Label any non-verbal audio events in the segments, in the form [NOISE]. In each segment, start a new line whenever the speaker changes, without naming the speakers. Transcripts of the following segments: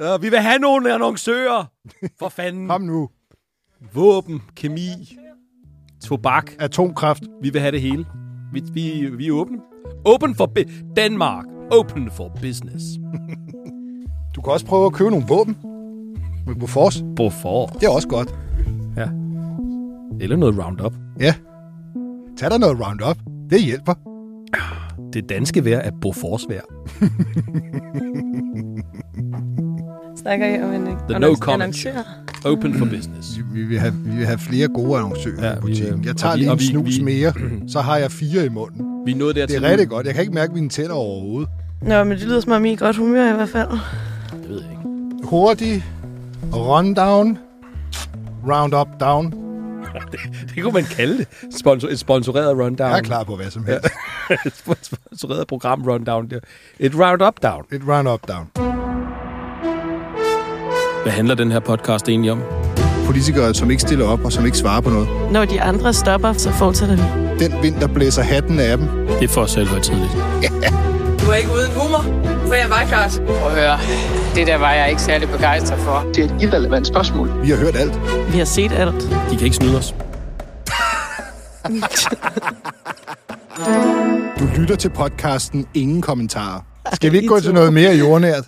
Ja, vi vil have nogle annoncører. For fanden. [LAUGHS]
Kom nu.
Våben, kemi, tobak.
Atomkraft.
Vi vil have det hele. Vi, vi, vi er åbne. Open for bi- Danmark. Open for business. [LAUGHS]
Du kan også prøve at købe nogle våben. Med Bofors.
Hvorfor?
Det er også godt.
Ja. Eller noget Roundup.
Ja. Tag dig noget Roundup. Det hjælper.
Det danske vejr er Bofors vejr. [LAUGHS]
Snakker I om en
The no comment. Open for business.
Vi, vi, vil, have, vi vil have flere gode annoncører
Ja,
i butikken.
øh,
Jeg tager
vi-
lige
og
en
vi-
snus
vi-
mere, [CLEARS THROAT] så har jeg fire i munden.
Vi er nået
Det er rigtig godt. Jeg kan ikke mærke mine tænder overhovedet.
Nå, men det lyder som om I er godt humør i hvert fald.
Det ved jeg ikke.
Hurtig. Rundown. Roundup down. [LAUGHS]
Det kunne man kalde det. Sponsor, et sponsoreret rundown.
Jeg er klar på hvad som helst. [LAUGHS]
et sponsoreret program rundown. Der. Et roundup down.
Et roundup down.
Hvad handler den her podcast egentlig om?
Politikere, som ikke stiller op og som ikke svarer på noget.
Når de andre stopper, så fortsætter vi.
Den vind, der blæser hatten af dem.
Det er for os selv tidligt. [LAUGHS]
Du er ikke uden humor, for jeg var klart.
Prøv at høre, det der var jeg ikke særlig begejstret for.
Det er et irrelevant spørgsmål.
Vi har hørt alt.
Vi har set alt.
De kan ikke snyde os. [LAUGHS]
Du lytter til podcasten Ingen Kommentarer. Skal vi ikke gå til noget mere jordnært?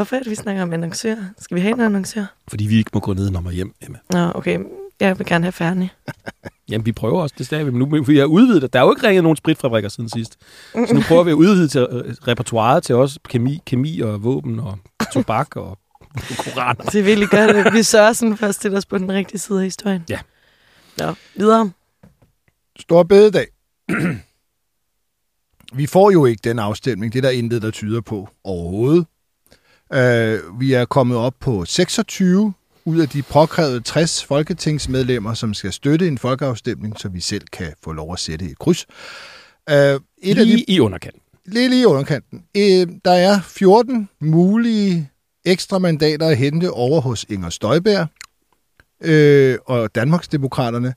Hvorfor er det, vi snakker om annoncører? Skal vi have en annoncør?
Fordi vi ikke må gå ned og hjem, Emma.
Nå, okay. Jeg vil gerne have færdig. [LAUGHS]
Jamen, vi prøver også det stadig. Men nu vi har udvidet det. Der er jo ikke ringet nogen spritfabrikker siden sidst. Så nu prøver vi at udvide til øh, repertoireet til også kemi, kemi og våben og tobak og [LAUGHS] koraner.
Det er virkelig godt, vi sørger sådan for at stille os på den rigtige side af historien.
Ja.
Nå, videre.
Stor bededag. [CLEARS THROAT] Vi får jo ikke den afstemning. Det er der intet, der tyder på overhovedet. Uh, vi er kommet op på 26 ud af de påkrævede 60 folketingsmedlemmer, som skal støtte en folkeafstemning, så vi selv kan få lov at sætte et kryds. Uh, et
Lige
af de,
i underkanten.
lige, lige i underkanten. Uh, der er 14 mulige ekstra mandater at hente over hos Inger Støjberg øh, og Danmarksdemokraterne,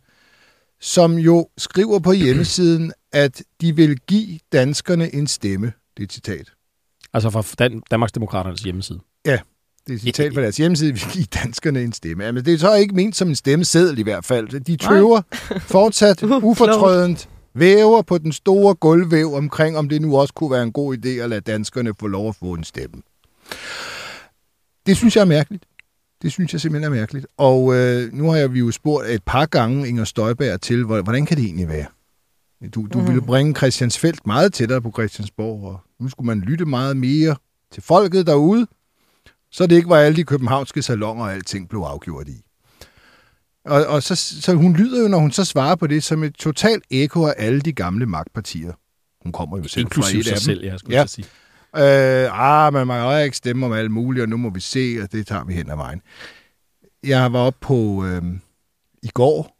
som jo skriver på hjemmesiden, at de vil give danskerne en stemme. Det er et citat.
Altså fra Dan- Danmarksdemokraternes hjemmeside.
Det er et citat fra deres hjemmeside, vi vil give danskerne en stemme. Jamen, det er så ikke ment som en stemmeseddel i hvert fald. De tøver fortsat [LAUGHS]
Uh,
ufortrødent, væver på den store gulvvæv omkring, om det nu også kunne være en god idé at lade danskerne få lov at få en stemme. Det synes jeg er mærkeligt. Det synes jeg simpelthen er mærkeligt. Og øh, nu har jeg vi jo spurgt et par gange Inger Støjberg til, hvor- hvordan kan det egentlig være? Du, du mm. ville bringe Christiansfeldt meget tættere på Christiansborg, og nu skulle man lytte meget mere til folket derude, så det ikke var alle de københavnske salonger, og alting blev afgjort i. Og, og så, så hun lyder jo, når hun så svarer på det, som et totalt ekko af alle de gamle magtpartier. Hun kommer jo selv
Inklusiv
fra et
sig
af dem.
selv, jeg skulle
Ja.
sige.
Øh, ah, men man kan jo ikke stemme om alt muligt, og nu må vi se, og det tager vi hen ad vejen. Jeg var oppe på øh, i går,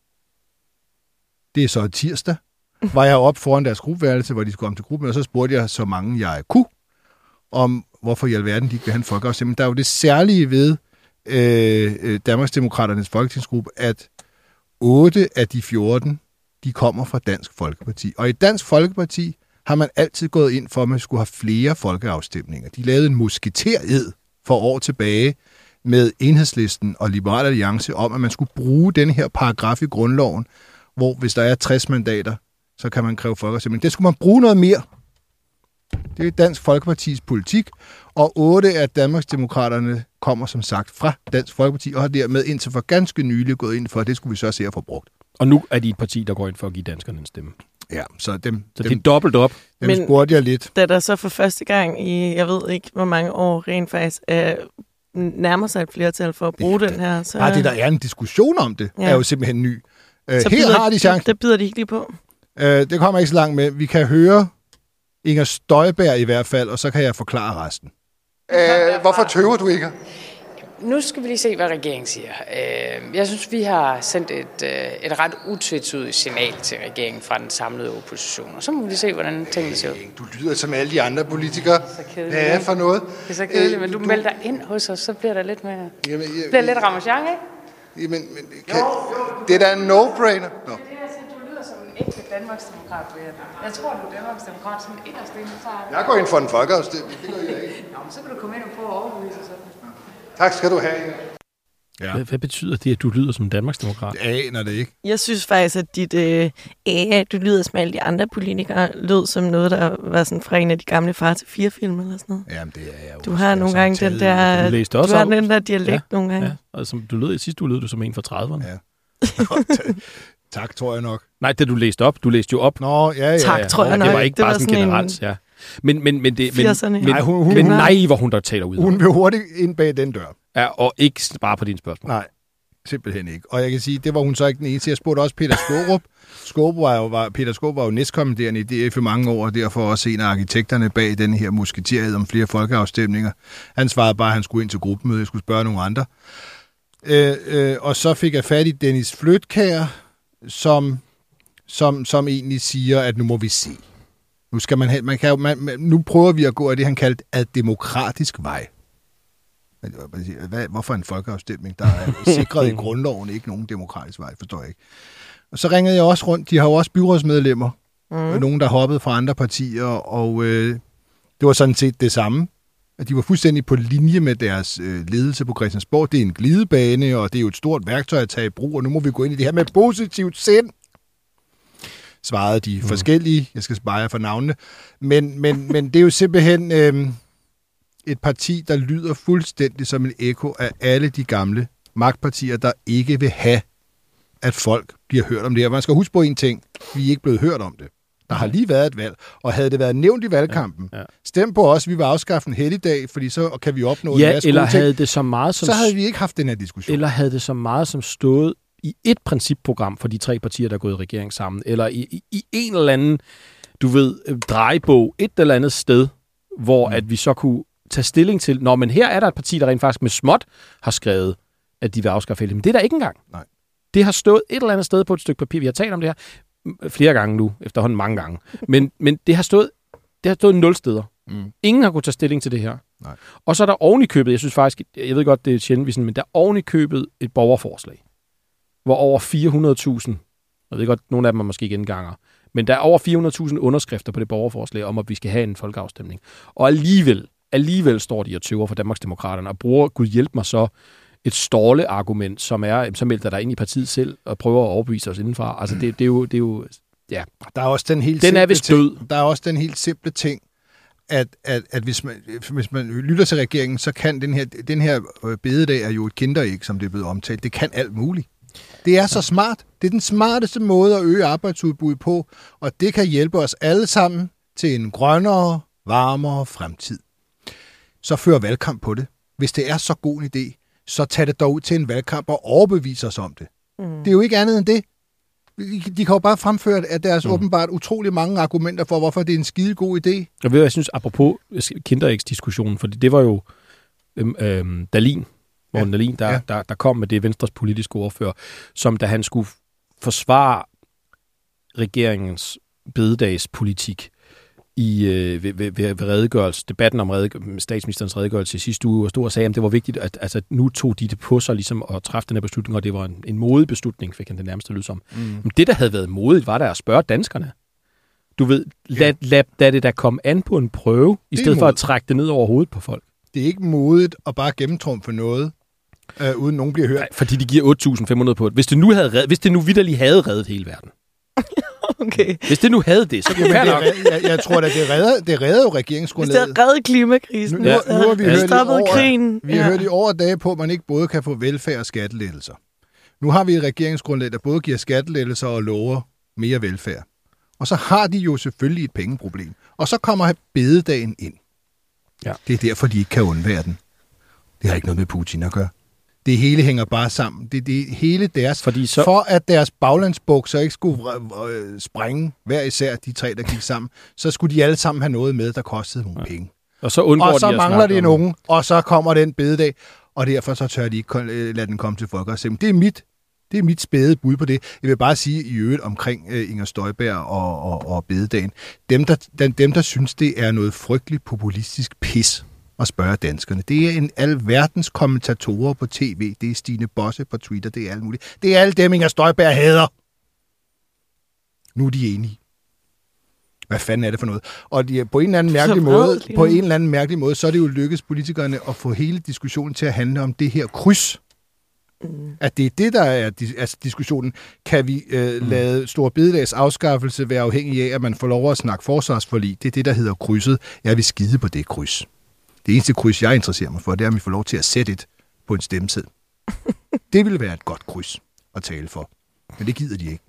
det er så tirsdag, var jeg op foran deres gruppeværelse, hvor de skulle komme til gruppen, og så spurgte jeg så mange, jeg kunne, om hvorfor i alverden de ikke vil have en folkeafstemning. Der er jo det særlige ved øh, øh, Danmarksdemokraternes folketingsgruppe, at 8 af de 14, de kommer fra Dansk Folkeparti. Og i Dansk Folkeparti har man altid gået ind for, at man skulle have flere folkeafstemninger. De lavede en musketered for år tilbage med enhedslisten og Liberal Alliance om, at man skulle bruge den her paragraf i grundloven, hvor hvis der er 60 mandater, så kan man kræve folkeafstemning. Det skulle man bruge noget mere. Det er Dansk Folkepartis politik, og otte af Danmarksdemokraterne kommer som sagt fra Dansk Folkeparti, og har dermed indtil for ganske nylig gået ind for, at det skulle vi så se at få brugt.
Og nu er de et parti, der går ind for at give danskerne en stemme.
Ja, så dem,
Så
dem,
det er dobbelt op.
dem
Men-
spurgte jeg lidt.
Da der så for første gang i, jeg ved ikke hvor mange år, rent faktisk øh, nærmer sig et flertal for at bruge den her, så,
Bare det, der er en diskussion om det,
Ja.
er jo simpelthen ny. Øh,
så
her
bider,
har de chancen.
Det bider de ikke lige på.
Øh, det kommer ikke så langt med. Vi kan høre Inger Støjberg i hvert fald, og så kan jeg forklare resten. Øh, hvorfor tøver du ikke?
Nu skal vi lige se, hvad regeringen siger. Øh, Jeg synes, vi har sendt et, øh, et ret utvetydigt signal til regeringen fra den samlede opposition. Og så må vi se, hvordan tingene ser ud.
Du lyder som alle de andre politikere. Hvad er for noget?
Det er så kedeligt,
Øh,
men du melder dig ind hos os, så bliver der lidt mere...
Jamen,
Det bliver lidt ramachan, ikke?
Jamen, men, kan, det er da en no-brainer. Nå.
Du lyder som en ægte Danmarksdemokrat, Brian. Jeg tror, du er Danmarksdemokrat, som inderst inde, så er
Jeg går ind for en folkeafstemning. Det gør jeg ikke.
Nå, men så kan du komme ind og prøve at overbevise os.
Tak skal du have. Ja.
Hvad, hvad betyder det, at du lyder som en Danmarksdemokrat?
Jeg aner det ikke.
Jeg synes faktisk, at dit øh, ære, du lyder som alle de andre politikere, lød som noget, der var sådan fra en af de gamle far til fire film eller sådan noget.
Jamen, det er jeg jo
Du har
Jeg
nogle gange den der,
Du læste
du
også
har den der dialekt
Ja,
nogle gange.
Ja, og som du lød, sidst du lød du som en fra 30'erne.
Ja. [LAUGHS] tak, tror jeg nok.
Nej, det du læste op. Du læste jo op.
Nå, ja, ja.
Tak,
ja.
tror jeg
det
nok.
var ikke
Det
bare
var
sådan
sådan en-
generelt, ja. Men, men, men, det, men,
80'erne.
men,
Nej, hun- hun-
men nej, hvor hun der taler ud.
Hun vil hurtigt ind bag den dør.
Ja, og ikke bare på dine spørgsmål.
Nej, simpelthen ikke. Og jeg kan sige, det var hun så ikke den eneste. Jeg spurgte også Peter Skårup. [LAUGHS] Skårup var jo, var, Peter Skårup var jo næstkommanderende i DF i mange år, og derfor også en af arkitekterne bag den her musketeriet om flere folkeafstemninger. Han svarede bare, at han skulle ind til gruppemøde, jeg skulle spørge nogle andre. Øh, øh, og så fik jeg fat i Dennis Flytkær, som, som, som egentlig siger, at nu må vi se. Nu, skal man, man kan, man, nu prøver vi at gå af det, han kaldte ad demokratisk vej. Men Hvad, hvorfor en folkeafstemning, der er [LAUGHS] sikret i grundloven, ikke nogen demokratisk vej, forstår jeg ikke. Og så ringede jeg også rundt, de har jo også byrådsmedlemmer, mm. nogen der hoppede fra andre partier, og øh, det var sådan set det samme. At de var fuldstændig på linje med deres øh, ledelse på Christiansborg. Det er en glidebane, og det er jo et stort værktøj at tage i brug, og nu må vi gå ind i det her med positivt sind. Svarede de mm. forskellige, jeg skal spare jer for navnene, men, men, men det er jo simpelthen øh, et parti, der lyder fuldstændig som en ekko af alle de gamle magtpartier, der ikke vil have, at folk bliver hørt om det her. Man skal huske på en ting, vi er ikke blevet hørt om det. Der har lige været et valg, og havde det været nævnt i valgkampen,
Ja, ja.
stem på os, vi vil afskaffe en helligdag, fordi så kan vi opnå en
Ja,
masse
eller havde det så meget som
Så havde vi ikke haft den her diskussion.
eller havde det så meget som stået i et principprogram for de tre partier, der er gået i regering sammen, eller i, i, i en eller anden, du ved, øh, drejebog, et eller andet sted, hvor mm. at vi så kunne tage stilling til, når men her er der et parti, der rent faktisk med småt har skrevet, at de vil afskaffe helligdag. Men det er der ikke engang.
Nej.
Det har stået et eller andet sted på et stykke papir. Vi har talt om det her flere gange nu, efterhånden mange gange. Men, [LAUGHS] men det har stået det har stået nul steder.
Mm.
Ingen har kunnet tage stilling til det her.
Nej.
Og så er der oven i købet, jeg synes faktisk, jeg ved godt, det er sjældent, vi sådan, men der er oven i købet et borgerforslag, hvor over 400.000, jeg ved godt, nogle af dem er måske genganger, men der er over 400.000 underskrifter på det borgerforslag om, at vi skal have en folkeafstemning. Og alligevel, alligevel står de og tøver for Danmarksdemokraterne og bruger, gud hjælp mig så, et ståle argument, som er, så melder der ind i partiet selv og prøver at overbevise os indenfra. Altså, det, det, er jo, det er jo, ja,
Der er også den helt
Den er
simple
vist
ting. Der er også den helt simple ting, at, at, at hvis, man, hvis man lytter til regeringen, så kan den her, den her øh, bededag er jo et kinderæg, som det er blevet omtalt. Det kan alt muligt. Det er så smart. Det er den smarteste måde at øge arbejdsudbuddet på, og det kan hjælpe os alle sammen til en grønnere, varmere fremtid. Så før valgkamp på det. Hvis det er så god en idé, så tag det dog ud til en valgkamp og overbevis os om det. Mm. Det er jo ikke andet end det. De kan jo bare fremføre at deres mm. åbenbart utrolig mange argumenter for, hvorfor det er en skide god idé.
Jeg ved, jeg synes, apropos kinderægsdiskussionen, for det var jo øhm, øhm, Dalin, Morten ja. Dalin, der,
ja.
der, der kom med det Venstres politiske ordfører, som da han skulle forsvare regeringens bededagspolitik i øh, ved, ved, ved, redegørelse, debatten om redegør, statsministerens redegørelse i sidste uge, og stod og sagde, at det var vigtigt, at altså, nu tog de det på sig ligesom at træffe den her beslutning, og det var en, en modig beslutning, fik han det nærmeste lyd som. Mm. Men det, der havde været modigt, var der at spørge danskerne. Du ved, lad, lad, lad det da komme an på en prøve, i
Det
stedet for at trække det ned over hovedet på folk.
Det er ikke modigt at bare gennemtrumfe noget, øh, uden nogen bliver hørt.
Nej, fordi de giver 8.500 på det. Hvis det nu, havde reddet, hvis det nu vidderligt havde reddet hele verden. [LAUGHS]
Okay.
Hvis det nu havde det, så kunne det
det,
nok.
jeg, jeg tror da, det redder, det redder jo
Hvis det
regeringsgrundlaget.
reddet klimakrisen,
Nu- nu- nu har vi
ja,
hørt år-
krigen.
Vi har hørt i år og dage på, at man ikke både kan få velfærd og skattelettelser. Nu har vi et regeringsgrundlag, der både giver skattelettelser og lover mere velfærd. Og så har de jo selvfølgelig et pengeproblem. Og så kommer bededagen ind.
Ja.
Det er derfor, de ikke kan undvære den. Det har ikke noget med Putin at gøre. Det hele hænger bare sammen. Det, det hele deres...
Fordi så-
For at deres baglandsbukser ikke skulle øh, springe hver især, de tre, der gik sammen, så skulle de alle sammen have noget med, der kostede nogle ja. penge.
Og så undgår
Og så
de
mangler de nogen, og så kommer den bededag, og derfor så tør de ikke øh, lade den komme til folkeafstemning. Det er mit det er mit spæde bud på det. Jeg vil bare sige i øvrigt omkring øh, Inger Støjberg og, og, og bededagen. Dem der, dem, der synes, det er noget frygteligt populistisk pis at spørge danskerne. Det er en alverdens kommentatorer på tv. Det er Stine Bosse på Twitter. Det er alt muligt. Det er alle dem, Inger Støjberg hader. Nu er de enige. Hvad fanden er det for noget? Og de, på en eller anden mærkelig måde, på en eller anden mærkelig måde, så er det jo lykkedes politikerne at få hele diskussionen til at handle om det her kryds.
Mm.
At det er det, der er altså diskussionen. Kan vi øh, mm. lade Stor Bededags afskaffelse være afhængig af, at man får lov at snakke forsvarsforlig? Det er det, der hedder krydset. Jeg vil skide på det kryds. Det eneste kryds, jeg interesserer mig for, det er, at vi får lov til at sætte et på en stemmeseddel. [LAUGHS] det ville være et godt kryds at tale for. Men det gider de ikke.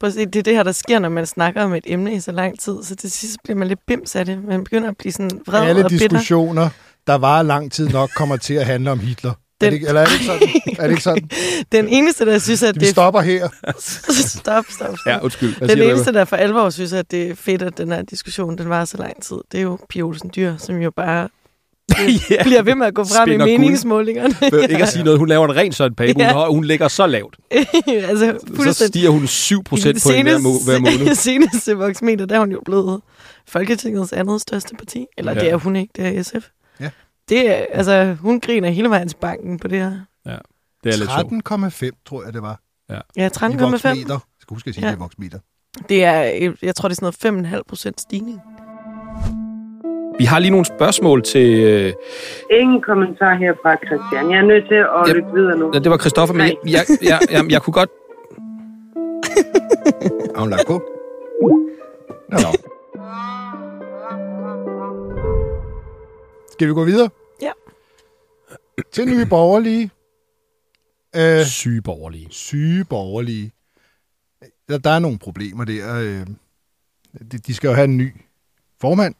Prøv at se, det er det her, der sker, når man snakker om et emne i så lang tid. Så til sidst bliver man lidt bims af det. Man begynder at blive sådan vred
Alle
og bitter.
diskussioner, der var lang tid nok, kommer til at handle om Hitler. Den... Er det, eller er det ikke sådan? Er det ikke sådan? [LAUGHS]
Den eneste, der synes, at
Vi
det er...
stopper her. [LAUGHS]
stop, stop, stop.
Ja, undskyld. Hvad
Den eneste, der for alvor synes, at det er fedt, at den her diskussion den var så lang tid, det er jo Pia Olsen Dyr, som jo bare [LAUGHS]
ja.
bliver ved med at gå frem i
Spinder guld.
meningsmålingerne.
For [LAUGHS] Ikke at sige noget, hun laver en ren sådan page. Hun,
Ja.
ja. hun ligger så lavt. [LAUGHS]
altså,
Så stiger hun 7 procent på hver, må- hver måned.
I seneste voksmeter, der er hun jo blevet Folketingets andet største parti. Eller
Ja.
ja. det er hun ikke, det er SF.
Ja.
Det er, altså, hun griner hele vejen til banken på det her.
Det er lidt sjovt.
13,5, tror jeg, det var.
Ja,
I
13,5.
voksmeter. Jeg skal huske at sige,
Ja.
det er voksmeter.
Det er, jeg tror, det er sådan noget 5,5 procent stigning.
Vi har lige nogle spørgsmål til... Øh,
Ingen kommentar herfra, Christian. Jeg er nødt til at
Ja.
lytte videre nu.
ja, det var Christoffer, men jeg, jeg, jeg, jeg, jeg kunne godt...
Har [LAUGHS] hun lagt på? Nå. Nå. Skal vi gå videre?
Ja.
Til nye borgerlige. Øh,
Syge borgerlige.
syge borgerlige. Der, der er nogle problemer der. Øh, de, de skal jo have en ny formand,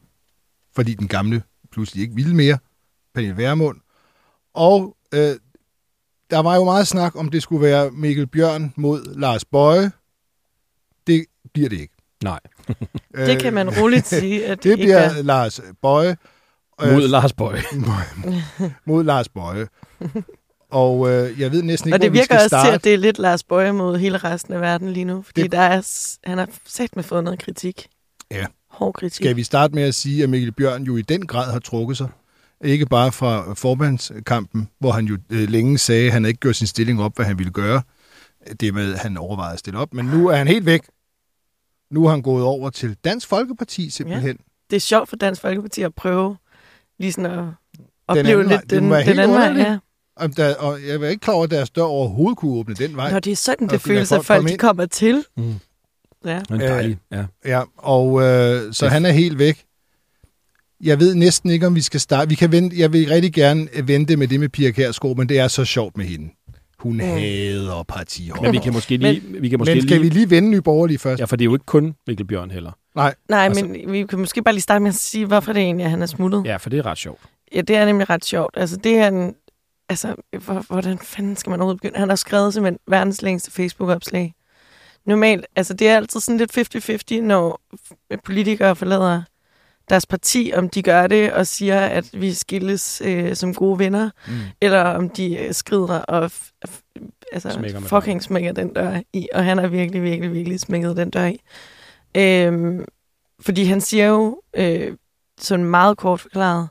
fordi den gamle pludselig ikke ville mere. Pernille Vermund. Og øh, der var jo meget snak om, det skulle være Mikkel Bjørn mod Lars Bøje. Det bliver det ikke.
Nej.
Det kan man roligt [LAUGHS] sige, at
Øh, Det
ikke
bliver
er.
Lars Bøje. øh,
Mod Lars Bøje. [LAUGHS]
mod Lars Bøje. Og øh, jeg ved næsten ikke,
Og det
vi
virker
skal
også
starte.
til, at det er lidt Lars Bøje mod hele resten af verden lige nu. Fordi
Det-
der er, han har sat med fået noget kritik.
Ja.
Hård kritik.
Skal vi starte med at sige, at Mikkel Bjørn jo i den grad har trukket sig. Ikke bare fra formandskampen, hvor han jo øh, længe sagde, at han ikke gjort sin stilling op, hvad han ville gøre. Det med, at han overvejede at stille op. Men nu er han helt væk. Nu er han gået over til Dansk Folkeparti simpelthen.
Det er sjovt for Dansk Folkeparti at prøve lige sådan at
Den
opleve
anden
lidt den, den
helt
anden vej. Ja.
Og, der, og jeg var ikke klar over, at deres dør overhovedet kunne åbne den vej.
Når det er sådan, det føles, at
folk
de kommer til.
Mm.
Ja.
Dejlig, ja.
Ja, og øh, så han er helt væk. Jeg ved næsten ikke, om vi skal starte. Vi kan vente, jeg vil rigtig gerne vente med det med Pia Kjærsgaard, men det er så sjovt med hende. Hun mm. hader partihold.
Men vi kan måske lige... vi kan måske
Men skal
lige,
vi lige vende Nye Borgerlige først?
Ja, for det er jo ikke kun Mikkel Bjørn heller.
Nej,
Nej,
Altså-
men vi kan måske bare lige starte med at sige, hvorfor det egentlig er, han er smuttet.
Ja, for det er ret sjovt.
Ja, det er nemlig ret sjovt. Altså, det er en... Altså, hvor, hvordan fanden skal man overhovedet begynde? Han har skrevet simpelthen verdens længste Facebook-opslag. Normalt, altså det er altid sådan lidt 50-50, når politikere forlader deres parti, om de gør det og siger, at vi skilles øh, som gode venner, mm. eller om de øh, skrider og altså,
Smækker
fucking smækker den dør i. Og han har virkelig, virkelig, virkelig smækket den dør i. Øhm, fordi han siger jo, øh, sådan meget kort forklaret,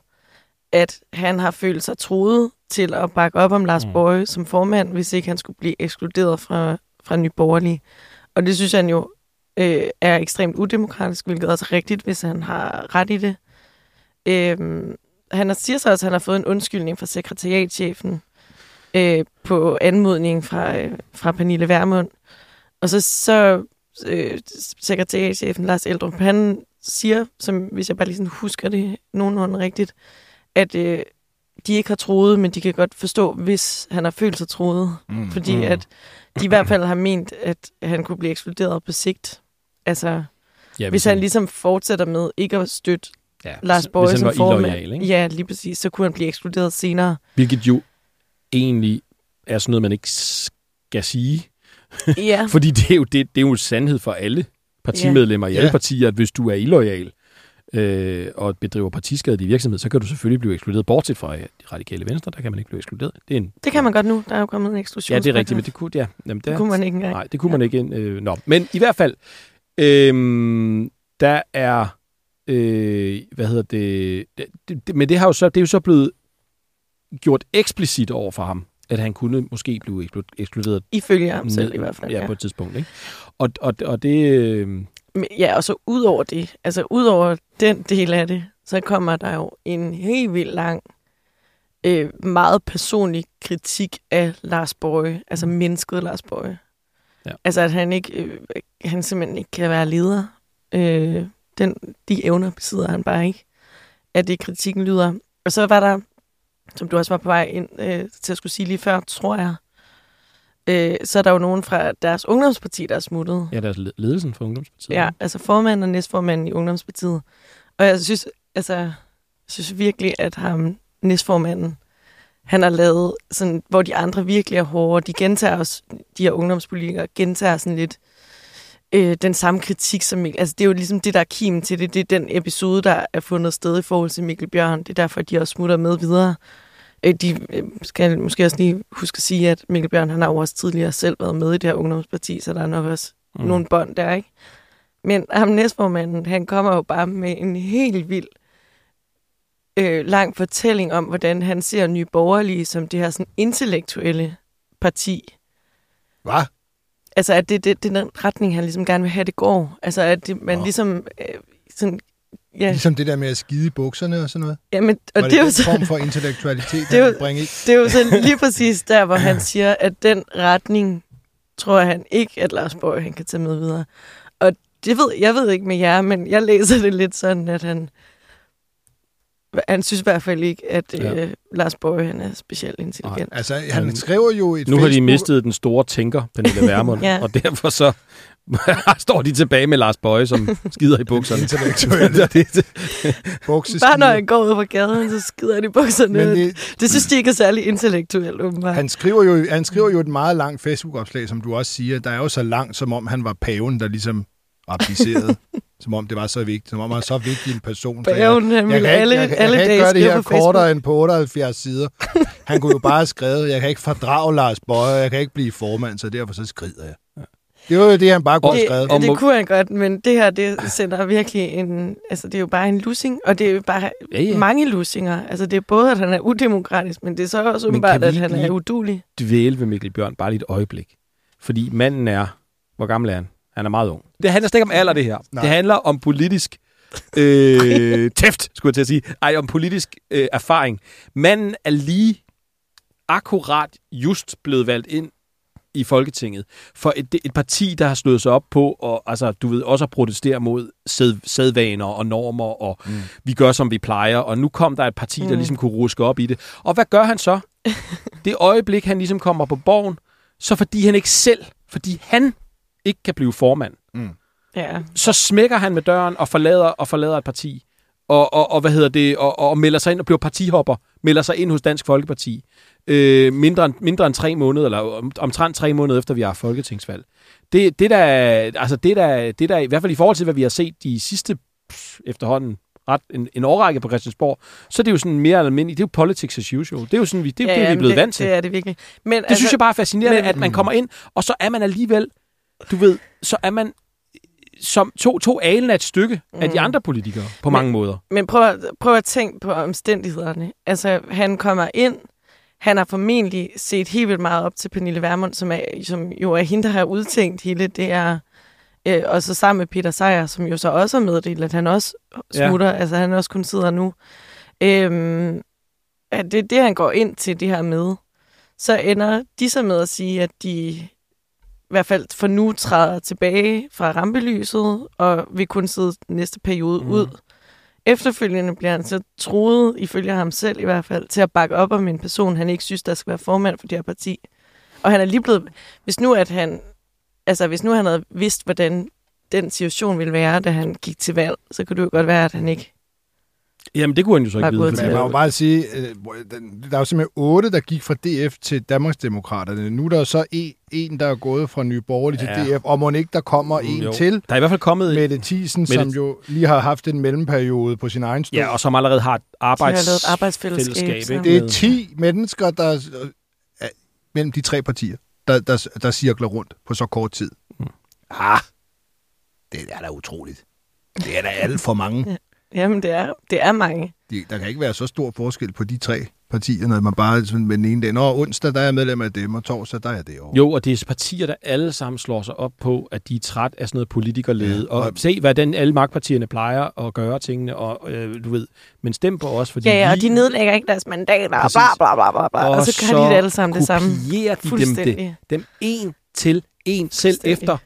at han har følt sig truet til at bakke op om Lars
mm.
Borge som formand, hvis ikke han skulle blive ekskluderet fra, fra Nye Borgerlige. Og det synes han jo øh, er ekstremt udemokratisk, hvilket også er rigtigt, hvis han har ret i det. Øh, han siger så også, at han har fået en undskyldning fra sekretariatchefen øh, på anmodning fra, øh, fra Pernille Vermund. Og så, så øh, sekretariatchefen Lars Eldrup, han siger, som hvis jeg bare lige sådan husker det nogenlunde rigtigt, at øh, de ikke har troet, men de kan godt forstå, hvis han har følt sig troet. Mm, fordi
mm.
at de i hvert fald har ment, at han kunne blive ekskluderet på sigt. Altså,
Ja,
hvis han ligesom fortsætter med ikke at støtte
ja,
Lars
han
som formand.
ikke?
Ja, lige præcis. Så kunne han blive ekskluderet senere.
Hvilket jo egentlig er sådan noget, man ikke skal sige.
Ja, [LAUGHS]
Fordi det er jo, det, det er jo sandhed for alle partimedlemmer i alle
Ja.
partier, at hvis du er illoyal øh, og bedriver partiskadelig virksomhed, så kan du selvfølgelig blive ekskluderet. Bortset fra de radikale venstre, der kan man ikke blive ekskluderet. Det, er en,
det kan man godt nu. Der er jo kommet en eksklusion.
Ja, det er rigtigt, men det kunne, ja, jamen,
det kunne man ikke engang.
Nej, det kunne man ikke. Øh, nå. Men i hvert fald, øh, der er, øh, hvad hedder det, det, det, men det har jo så, det er jo så blevet gjort eksplicit over for ham at han kunne måske blive ekskluderet
Ifølge ham selv i hvert fald.
ja, på et tidspunkt. Ikke? Og, og, og det...
Ja, og så ud over det, altså ud over den del af det, så kommer der jo en helt vildt lang, øh, meget personlig kritik af Lars Borge, altså mennesket Lars.
Mm. Ja.
Altså at han ikke, øh, han simpelthen ikke kan være leder. Øh, den, de evner besidder han bare ikke. At det kritikken lyder. Og så var der, som du også var på vej ind øh, til at skulle sige lige før, tror jeg, øh, så er der jo nogen fra deres ungdomsparti, der er smuttet.
ja, deres led- ledelsen for Ungdomspartiet.
Ja, altså formanden og næstformanden i Ungdomspartiet. Og jeg synes, altså, jeg synes virkelig, at ham, næstformanden, han har lavet sådan, hvor de andre virkelig er hårde. De gentager os, de her ungdomspolitikere, gentager sådan lidt øh, den samme kritik som Mikkel. Altså, det er jo ligesom det, der er kimen til det. Det er den episode, der er fundet sted i forhold til Mikkel Bjørn. Det er derfor, de også smutter med videre. Øh, de øh, skal måske også lige huske at sige, at Mikkel Bjørn, han har jo også tidligere selv været med i det her ungdomsparti, så der er nok også mm. nogle bånd der, ikke? Men ham næstformanden, han kommer jo bare med en helt vild øh, lang fortælling om, hvordan han ser Nye Borgerlige som det her sådan intellektuelle parti.
Hvad?
Altså, at det, det, det er den retning, han ligesom gerne vil have, det går. Altså, at det, man
Nå.
ligesom øh, sådan... Ja,
Ligesom det der med at skide i bukserne og sådan noget.
ja men, og
Var
det, er jo
den
så,
form for intellektualitet, [LAUGHS]
Det er
han
jo-
bringe
det er jo sådan lige [LAUGHS] præcis der, hvor han siger, at den retning, tror han ikke, at Lars Borg han kan tage med videre. Og det ved, jeg ved ikke med jer, men jeg læser det lidt sådan, at han, han synes i hvert fald ikke, at
Ja.
øh, Lars Borg han er specielt intelligent.
Altså, han skriver jo et
Nu har de
Facebook-
mistet den store tænker, Pernille Vermund, [LAUGHS]
ja.
og derfor så [LAUGHS] står de tilbage med Lars Bøje, som skider i bukserne.
Intellektuelle
det, [LAUGHS] det,
bukseskider.
Bare når han går ud på gaden, så skider han i bukserne.
Men
det,
det,
synes de ikke er særlig intellektuelt, åbenbart.
han, skriver jo, han skriver jo et meget langt Facebook-opslag, som du også siger. Der er jo så langt, som om han var paven, der ligesom abdicerede. [LAUGHS] som om det var så vigtigt. Som om han var så vigtig en person. Så jeg-
Paven,
jeg
vil
kan
alle,
ikke, jeg, kan-
alle
jeg kan ikke gøre det her kortere end på 78 sider. Han kunne jo bare have skrevet, jeg kan ikke fordrage Lars Bøje, jeg kan ikke blive formand, så derfor så skrider jeg. Det var jo det, han bare kunne have skrevet.
Det,
Og
det kunne han godt, men det her, det sender virkelig en... Altså, det er jo bare en lussing, og det er jo bare
Ja, ja.
mange lussinger. Altså, det er både, at han er udemokratisk, men det er så også åbenbart, at han er udulig.
dvæle ved Mikkel Bjørn bare lige et øjeblik. Fordi manden er... Hvor gammel er han? Han er meget ung. Det handler slet ikke om alder, det her.
Nej.
Det handler om politisk øh, [LAUGHS] tæft, skulle jeg til at sige. Ej, om politisk øh, erfaring. Manden er lige akkurat just blevet valgt ind i Folketinget for et, et parti, der har slået sig op på og altså, du ved, også at protestere mod sæd, sædvaner og normer, og mm. vi gør, som vi plejer. Og nu kom der et parti, der
Mm.
ligesom kunne ruske op i det. Og hvad gør han så? [LAUGHS] det øjeblik, han ligesom kommer på borgen, så fordi han ikke selv, fordi han ikke kan blive formand,
Ja.
så smækker han med døren og forlader, og forlader et parti. Og, og, og hvad hedder det, og, og melder sig ind og bliver partihopper, melder sig ind hos Dansk Folkeparti. Øh, mindre, end, mindre end tre måneder, eller om- omtrent tre måneder efter, vi har folketingsvalg. Det, det, der, altså det, der, det der, i hvert fald i forhold til, hvad vi har set de sidste pff, efterhånden ret en, en årrække på Christiansborg, så er det jo sådan mere almindeligt, det er jo politics as usual. Det er jo sådan, vi, det, ja, det er vi
men
blevet
det,
vant til.
Det er det virkelig. Men, altså,
Det synes jeg bare er fascinerende,
men-
at man kommer ind, og så er man alligevel, du ved, så er man som to, to alen af et stykke mm. af de
Mm.
andre politikere på mange måder.
Men prøv at, prøv at tænke på omstændighederne. Altså, han kommer ind, han har formentlig set helt vildt meget op til Pernille Vermund, som, er, som jo er hende, der har udtænkt hele det er øh, og så sammen med Peter Sejer, som jo så også har meddelt, at han også smutter, ja. altså han også kun sidder nu. Øhm, at det er det, han går ind til det her med. Så ender de så med at sige, at de i hvert fald for nu træder tilbage fra rampelyset, og vil kun sidde næste periode mm. ud. Efterfølgende bliver han så troet, ifølge ham selv i hvert fald, til at bakke op om en person, han ikke synes, der skal være formand for det her parti. Og han er lige blevet... Hvis nu, at han, altså, hvis nu han havde vidst, hvordan den situation ville være, da han gik til valg, så kunne det jo godt være, at han ikke...
Jamen, det kunne han jo så ikke vide.
til
Men man må bare sige, øh, der er jo simpelthen otte, der gik fra DF til Danmarksdemokraterne. Nu er der så en, en der er gået fra Nye Borgerlige til
Ja.
DF, og må ikke der kommer en
Jo.
til,
Der er i hvert fald kommet...
Mette Thiesen,
Mette-
som jo lige har haft en mellemperiode på sin egen stol.
Ja, og som allerede har et
har
arbejds...
et arbejdsfællesskab.
ikke?
Det er 10 mennesker, der øh, er mellem de tre partier, der, der, der cirkler rundt på så kort tid.
Mm.
Ah, det er da utroligt. Det er da alt for mange.
Jamen, det er, det er mange.
De, der kan ikke være så stor forskel på de tre. partier, når man bare sådan med den ene dag, Nå, onsdag, der er jeg medlem af dem, og torsdag, der er jeg derovre.
Jo, og det er partier, der alle sammen slår sig op på, at de er træt af sådan noget politikerlede.
Ja,
og,
og-
og se, hvad den, alle magtpartierne plejer at gøre tingene, og øh, du ved, men stem på os, fordi
Ja, ja, og
vi,
de nedlægger ikke deres mandater, og
Præcis.
bla bla bla bla bla. Og, så kan de det alle sammen det samme.
kopierer de dem, det,
Fuldstændig.
dem en til en, selv efter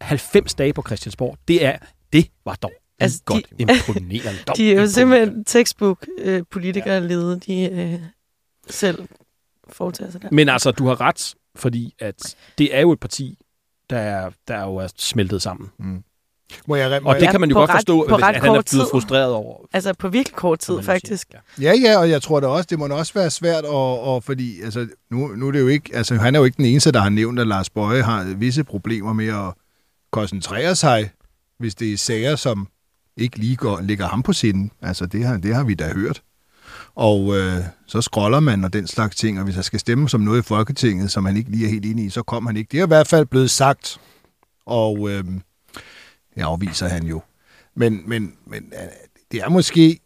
90 dage på Christiansborg. Det er, det var dog
Altså,
godt
de-
imponerende. Dog [LAUGHS]
De er jo
imponerende.
simpelthen textbook-politikerlede, de øh, selv foretager sig der.
Men altså, du har ret, fordi at det er jo et parti, der, er, der jo er smeltet sammen.
Må jeg, må
Og det
Ja,
kan man jo godt
ret-
forstå, at han er blevet
tid.
frustreret over.
Altså på virkelig kort tid, faktisk.
Ja.
Ja, ja, og jeg tror da også, det må da også være svært, og, og fordi altså, nu, nu er det jo ikke, altså, han er jo ikke den eneste, der har nævnt, at Lars Bøje har visse problemer med at koncentrere sig, hvis det er sager, som ikke lige går, ligger ham på sinden. Altså, det har, det har vi da hørt. Og øh, så scroller man og den slags ting, og hvis der skal stemme som noget i Folketinget, som han ikke lige er helt inde i, så kommer han ikke. Det er i hvert fald blevet sagt, og øh, det afviser han jo. Men, men, men øh, det er måske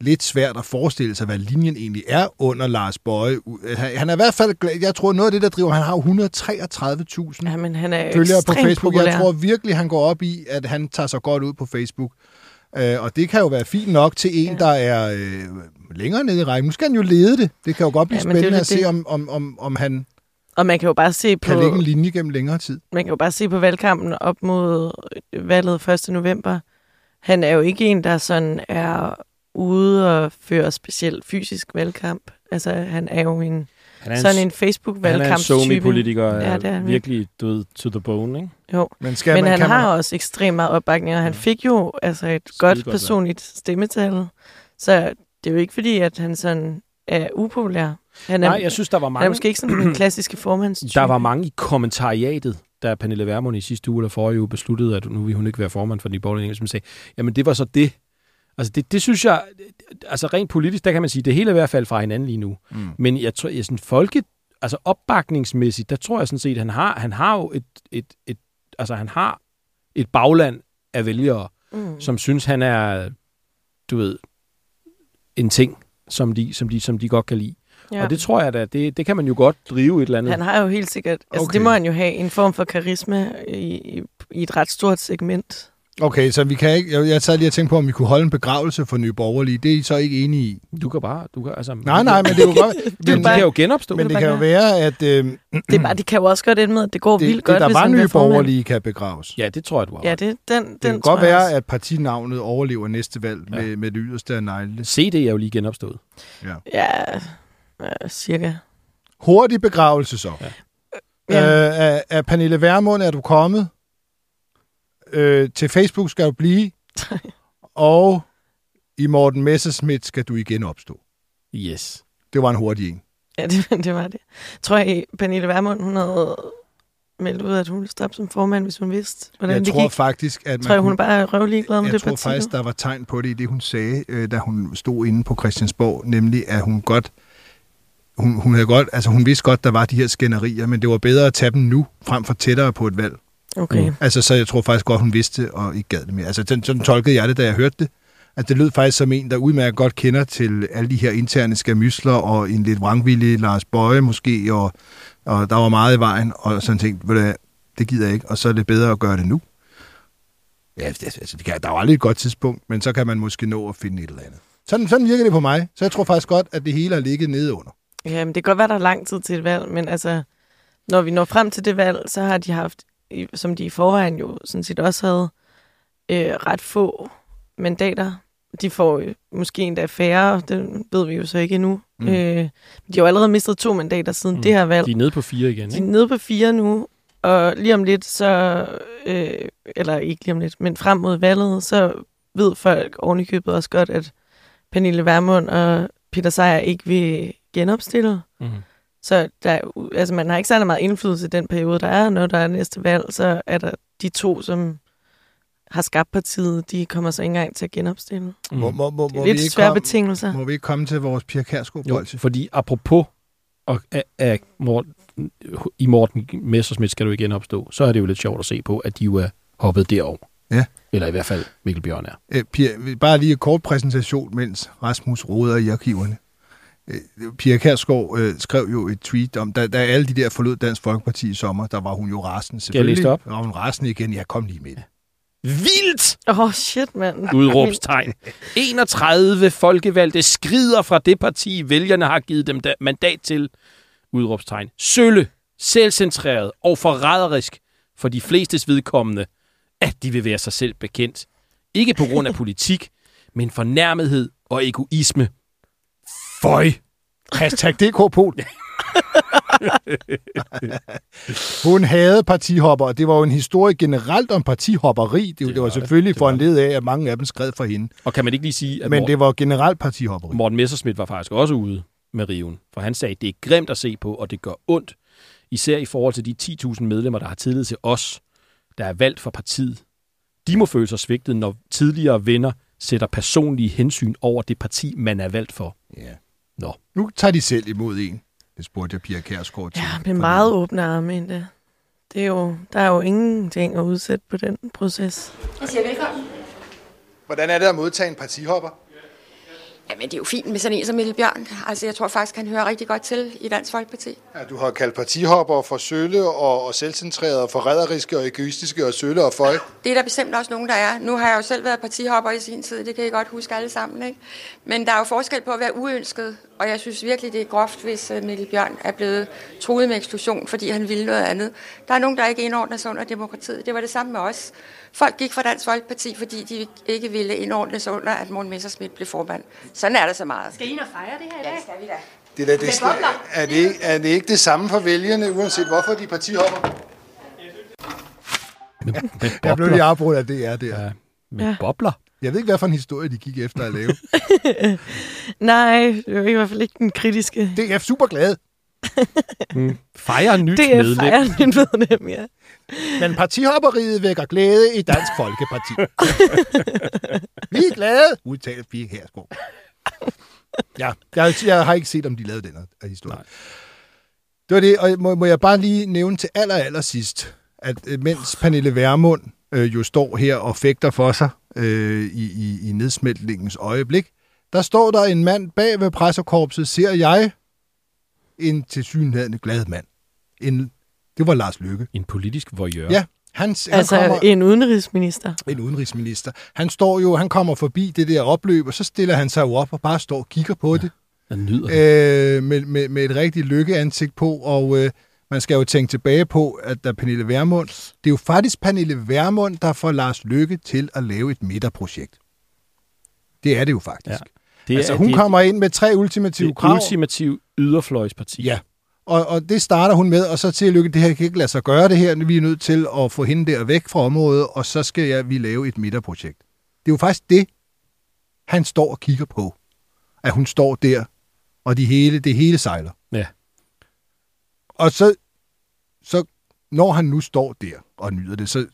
lidt svært at forestille sig, hvad linjen egentlig er under Lars Bøje. Han, han er i hvert fald, glad- jeg tror noget af det, der driver, han har jo 133.000
Ja, han er
følgere på Facebook.
populær.
Jeg tror virkelig, han går op i, at han tager sig godt ud på Facebook. Øh, og det kan jo være fint nok til en,
Ja.
der er øh, længere nede i rækken. Nu skal han jo lede det. Det kan jo godt blive
Ja, men det
spændende at se,
det.
om, om, om, om han
Og man kan jo bare se på,
kan lægge en linje gennem længere tid.
man kan jo bare se på valgkampen op mod valget 1. november. Han er jo ikke en, der sådan er ude og føre specielt fysisk valgkamp. Altså, han er jo en,
Han er en,
sådan en
han er en somi-politiker,
Ja, det er
virkelig ved, to the bone, ikke?
Jo,
Men, skal
men
man,
han har
man,
også ekstremt meget opbakning, og han
Ja.
fik jo altså et
Skide
godt
godt
personligt stemmetal. Så det er jo ikke fordi, at han sådan er upopulær. Han er,
Nej, jeg synes, der var
han er
mange,
måske ikke sådan en klassiske [CLEARS THROAT] formandstype.
der var mange i kommentariatet, da Pernille Vermund i sidste uge eller forrige uge besluttede, at nu vil hun ikke være formand for de borgerlige, som sagde, jamen det var så det. Altså det, det synes jeg, altså rent politisk, der kan man sige, det hele er i hvert fald fra hinanden lige nu.
Mm.
Men jeg tror, jeg sådan folke, altså opbakningsmæssigt, der tror jeg sådan set, han har, han har jo et, et, et, altså han har et bagland af vælgere,
Mm.
som synes, han er, du ved, en ting, som de, som de, som de godt kan lide. Ja. Og det tror jeg da, det, det kan man jo godt drive et eller andet.
Han har jo helt sikkert, altså
Okay.
det må han jo have, en form for karisma i, i, i et ret stort segment.
Okay, så vi kan ikke... Jeg, jeg sad lige og tænkte på, om vi kunne holde en begravelse for Nye Borgerlige. Det er I så ikke enige i?
Du kan bare, du kan, altså...
Nej, nej, men det er jo [LAUGHS] godt...
er
men,
De
bare-
kan jo genopstå.
men
det
det kan jo være, at øh,
Det, er bare, det kan jo også godt ende med, at det går
det,
vildt
det,
godt,
der
hvis
var Nye. Borgerlige, kan begraves.
Ja, det tror jeg, du har
Ja, det, den, den
Det kan godt være, at partinavnet overlever næste valg
Ja.
med, med det yderste af neglene.
CD er jo lige genopstået.
Ja, ja, cirka.
Hurtig begravelse så.
Ja.
Ja.
Øh, af, af Pernille Vermund er du kommet. Øh, til Facebook skal du blive. [LAUGHS] og i Morten Messerschmidt skal du igen opstå.
Yes.
Det var en hurtig en.
Ja, det, [LAUGHS] det var det. Tror jeg, Pernille Vermund, hun havde meldt ud, at hun ville stoppe som formand, hvis hun vidste, hvordan
jeg
det
tror
gik.
faktisk, at man
tror jeg, hun
kunne-
er bare røvlig glad med
jeg
det
tror
parti.
faktisk, der var tegn på det i det, hun sagde, øh, da hun stod inde på Christiansborg, nemlig at hun godt, hun, hun havde godt, altså hun vidste godt, der var de her skænderier, men det var bedre at tage dem nu, frem for tættere på et valg.
Okay.
Mm.
Altså, så jeg tror faktisk godt, hun vidste og ikke gad det mere. Altså, sådan, sådan tolkede jeg det, da jeg hørte det. At det lød faktisk som en, der udmærket godt kender til alle de her interne skamysler, og en lidt vrangvillig Lars Bøje måske, og, og der var meget i vejen, og sådan tænkte, ved du hvad, det gider jeg ikke, og så er det bedre at gøre det nu. Ja, det, altså, det kan, der er jo aldrig et godt tidspunkt, men så kan man måske nå at finde et eller andet. Sådan, sådan virker det på mig, så jeg tror faktisk godt, at det hele er ligget nede under.
Ja, men det kan godt være, der er lang tid til et valg, men altså, når vi når frem til det valg, så har de haft, som de i forvejen jo sådan set også havde, øh, ret få mandater. De får øh, måske endda færre, det ved vi jo så ikke endnu.
Mm.
Øh, de har jo allerede mistet to mandater siden
Mm.
det her valg.
De er nede på fire igen,
De er
ikke?
nede på fire nu, og lige om lidt, så, øh, eller ikke lige om lidt, men frem mod valget, så ved folk oven i købet også godt, at Pernille Vermund og Peter Sejer ikke vil genopstille.
Mm.
Så der, er altså, man har ikke særlig meget indflydelse i den periode, der er. Når der er næste valg, så er der de to, som har skabt partiet, de kommer så ikke engang til at genopstille.
Mm.
Må, må, må,
Det er
vi
lidt
ikke
svære
komme,
betingelser.
må vi ikke komme til vores Pia Kærsgaard
Jo,
bolsje?
fordi apropos og, af, af Morten, i Morten Messersmith skal du igen opstå, så er det jo lidt sjovt at se på, at de jo er hoppet derover.
Ja.
Eller i hvert fald Mikkel Bjørn er.
Øh, Pia, bare lige en kort præsentation, mens Rasmus roder i arkiverne. Øh, Pia Kærsgaard øh, skrev jo et tweet om, da, da alle de der forlod Dansk Folkeparti i sommer, der var hun jo rasende
Skal jeg
selvfølgelig.
op?
Var hun rasende igen. Ja, kom lige med det.
Vildt!
Åh, oh, shit, mand.
Udråbstegn. 31 folkevalgte skrider fra det parti, vælgerne har givet dem da- mandat til. Udråbstegn. Sølle, selvcentreret og forræderisk for de flestes vedkommende, at de vil være sig selv bekendt. Ikke på grund af politik, [LAUGHS] men fornærmethed og egoisme. Føj!
Hashtag DK Pol. Hun havde partihopper, og det var jo en historie generelt om partihopperi. Det, det, det var selvfølgelig
det var
foranledet af, at mange af dem skred for hende.
Og kan man ikke lige sige, at
Men
Morten,
det var generelt partihopperi.
Morten Messerschmidt var faktisk også ude med riven. For han sagde, at det er grimt at se på, og det gør ondt. Især i forhold til de 10.000 medlemmer, der har tillid til os, der er valgt for partiet. De må føle sig svigtet, når tidligere venner sætter personlige hensyn over det parti, man er valgt for.
Ja.
Nå.
Nu tager de selv imod en. Det spurgte jeg Pia Kærsgaard til.
Ja, med meget åbne arme endda. Det er jo, der er jo ingenting at udsætte på den proces.
Jeg siger velkommen.
Hvordan er det at modtage en partihopper?
Jamen, det er jo fint med sådan en som Mikkel Bjørn. Altså, jeg tror faktisk, han hører rigtig godt til i Dansk Folkeparti.
Ja, du har kaldt partihopper for sølle og, og selvcentrerede og forræderiske og egoistiske og sølle og føj.
Det er der bestemt også nogen, der er. Nu har jeg jo selv været partihopper i sin tid, det kan I godt huske alle sammen, ikke? Men der er jo forskel på at være uønsket, og jeg synes virkelig, det er groft, hvis øh, Mikkel Bjørn er blevet truet med eksklusion, fordi han ville noget andet. Der er nogen, der ikke indordner sig under demokratiet. Det var det samme med os. Folk gik fra Dansk Folkeparti, fordi de ikke ville indordne sig under, at Morten Messerschmidt blev formand. Sådan er der så meget.
Skal I ind og fejre det her i
Ja,
dag?
det skal vi da.
Det er, da det, er, det, ikke- er det ikke det samme for vælgerne, uanset hvorfor de er partihopper?
Med, med
Jeg blev lige afbrudt af det, er det.
Ja, med
Ja.
bobler.
Jeg ved ikke, hvad for en historie de gik efter at lave. [LAUGHS]
Nej, det er jo i hvert fald ikke den kritiske.
Det er super glad.
Fejrer nyt
Det er
medlem.
fejren min medlem, ja.
Men partihopperiet vækker glæde i Dansk Folkeparti. [LAUGHS] Vi er glade, udtaler Pia Kærsgaard. Ja, jeg, jeg har ikke set, om de lavede den her historie.
Nej.
Det var det, og må, må jeg bare lige nævne til aller, aller sidst, at øh, mens Pernille Vermund øh, jo står her og fægter for sig øh, i, i, i nedsmeltningens øjeblik, der står der en mand bag ved pressekorpset, ser jeg, en tilsyneladende glad mand. En, det var Lars Løkke.
En politisk voyeur.
Ja, han, han
Altså
kommer,
en udenrigsminister.
en udenrigsminister. Han står jo, han kommer forbi det der opløb, og så stiller han sig jo op og bare står og kigger på det.
Jeg nyder det.
øh, med, med, med et rigtig lykkeansigt på, og øh, man skal jo tænke tilbage på, at der Pernille Vermund, det er jo faktisk Pernille Vermund, der får Lars Lykke til at lave et midterprojekt. Det er det jo faktisk.
Ja.
Ja.
Det
Altså,
er,
hun
det,
kommer ind med tre
det
ultimative
er
krav.
ultimativ yderfløjsparti.
Ja, og, og det starter hun med, og så til Lykke, det her kan ikke lade sig gøre det her, vi er nødt til at få hende der væk fra området, og så skal jeg, vi lave et midterprojekt. Det er jo faktisk det, han står og kigger på. At hun står der, og de hele, det hele sejler.
Ja.
Og så, så når han nu står der og nyder det, så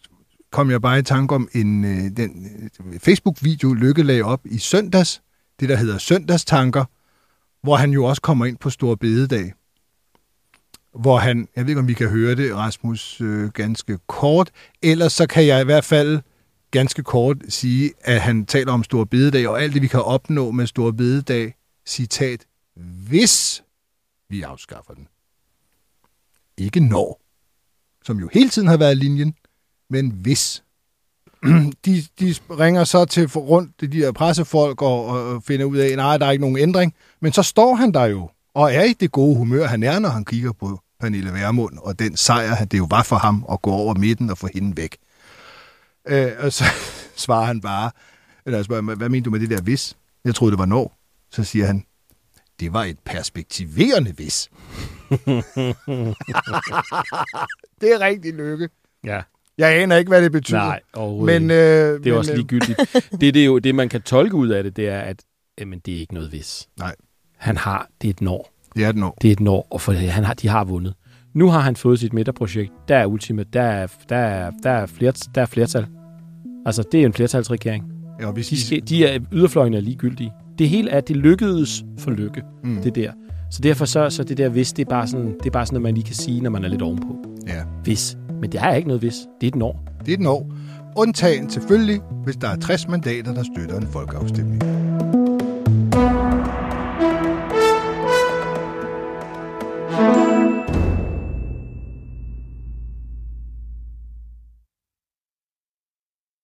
kom jeg bare i tanke om en, øh, den øh, Facebook-video, Lykke lagde op i søndags, det der hedder Søndagstanker, hvor han jo også kommer ind på Stor Bededag. Hvor han, jeg ved ikke om vi kan høre det, Rasmus, øh, ganske kort, ellers så kan jeg i hvert fald ganske kort sige, at han taler om Stor Bededag, og alt det, vi kan opnå med Stor Bededag, citat, hvis vi afskaffer den. Ikke når, som jo hele tiden har været linjen, men hvis. [CLEARS THROAT] De, de ringer så til rundt de der pressefolk og, og finder ud af, nej, der er ikke nogen ændring. Men så står han der jo, og er i det gode humør, han er, når han kigger på Pernille Vermund, og den sejr, det jo var for ham at gå over midten og få hende væk. Øh, og så [LAUGHS] svarer han bare, eller jeg spørger, hvad mener du med det der hvis? Jeg troede, det var når. Så siger han, det var et perspektiverende hvis. [LAUGHS] det er rigtig lykke.
ja.
Jeg aner ikke, hvad det betyder.
Nej, overhovedet
men, øh,
Det er
men,
også
øh,
ligegyldigt. [LAUGHS] det, det, er jo, det, man kan tolke ud af det, det er, at jamen, det er ikke noget vis.
Nej.
Han har, det er et når.
Det er et når.
Det er et når, og for han har, de har vundet. Nu har han fået sit midterprojekt. Der er ultimat. Der er, der er, der er, flert, der er flertal. Altså, det er en flertalsregering.
Ja, hvis
De, de er, yderfløjene er ligegyldige. Det hele er, det lykkedes for lykke, mm. det der. Så derfor så, så det der hvis, det er, bare sådan, det er bare sådan, at man lige kan sige, når man er lidt ovenpå.
ja,
Hvis. Men det er ikke noget hvis. Det er et når.
det er et når. Undtagen selvfølgelig, hvis der er 60 mandater, der støtter en folkeafstemning.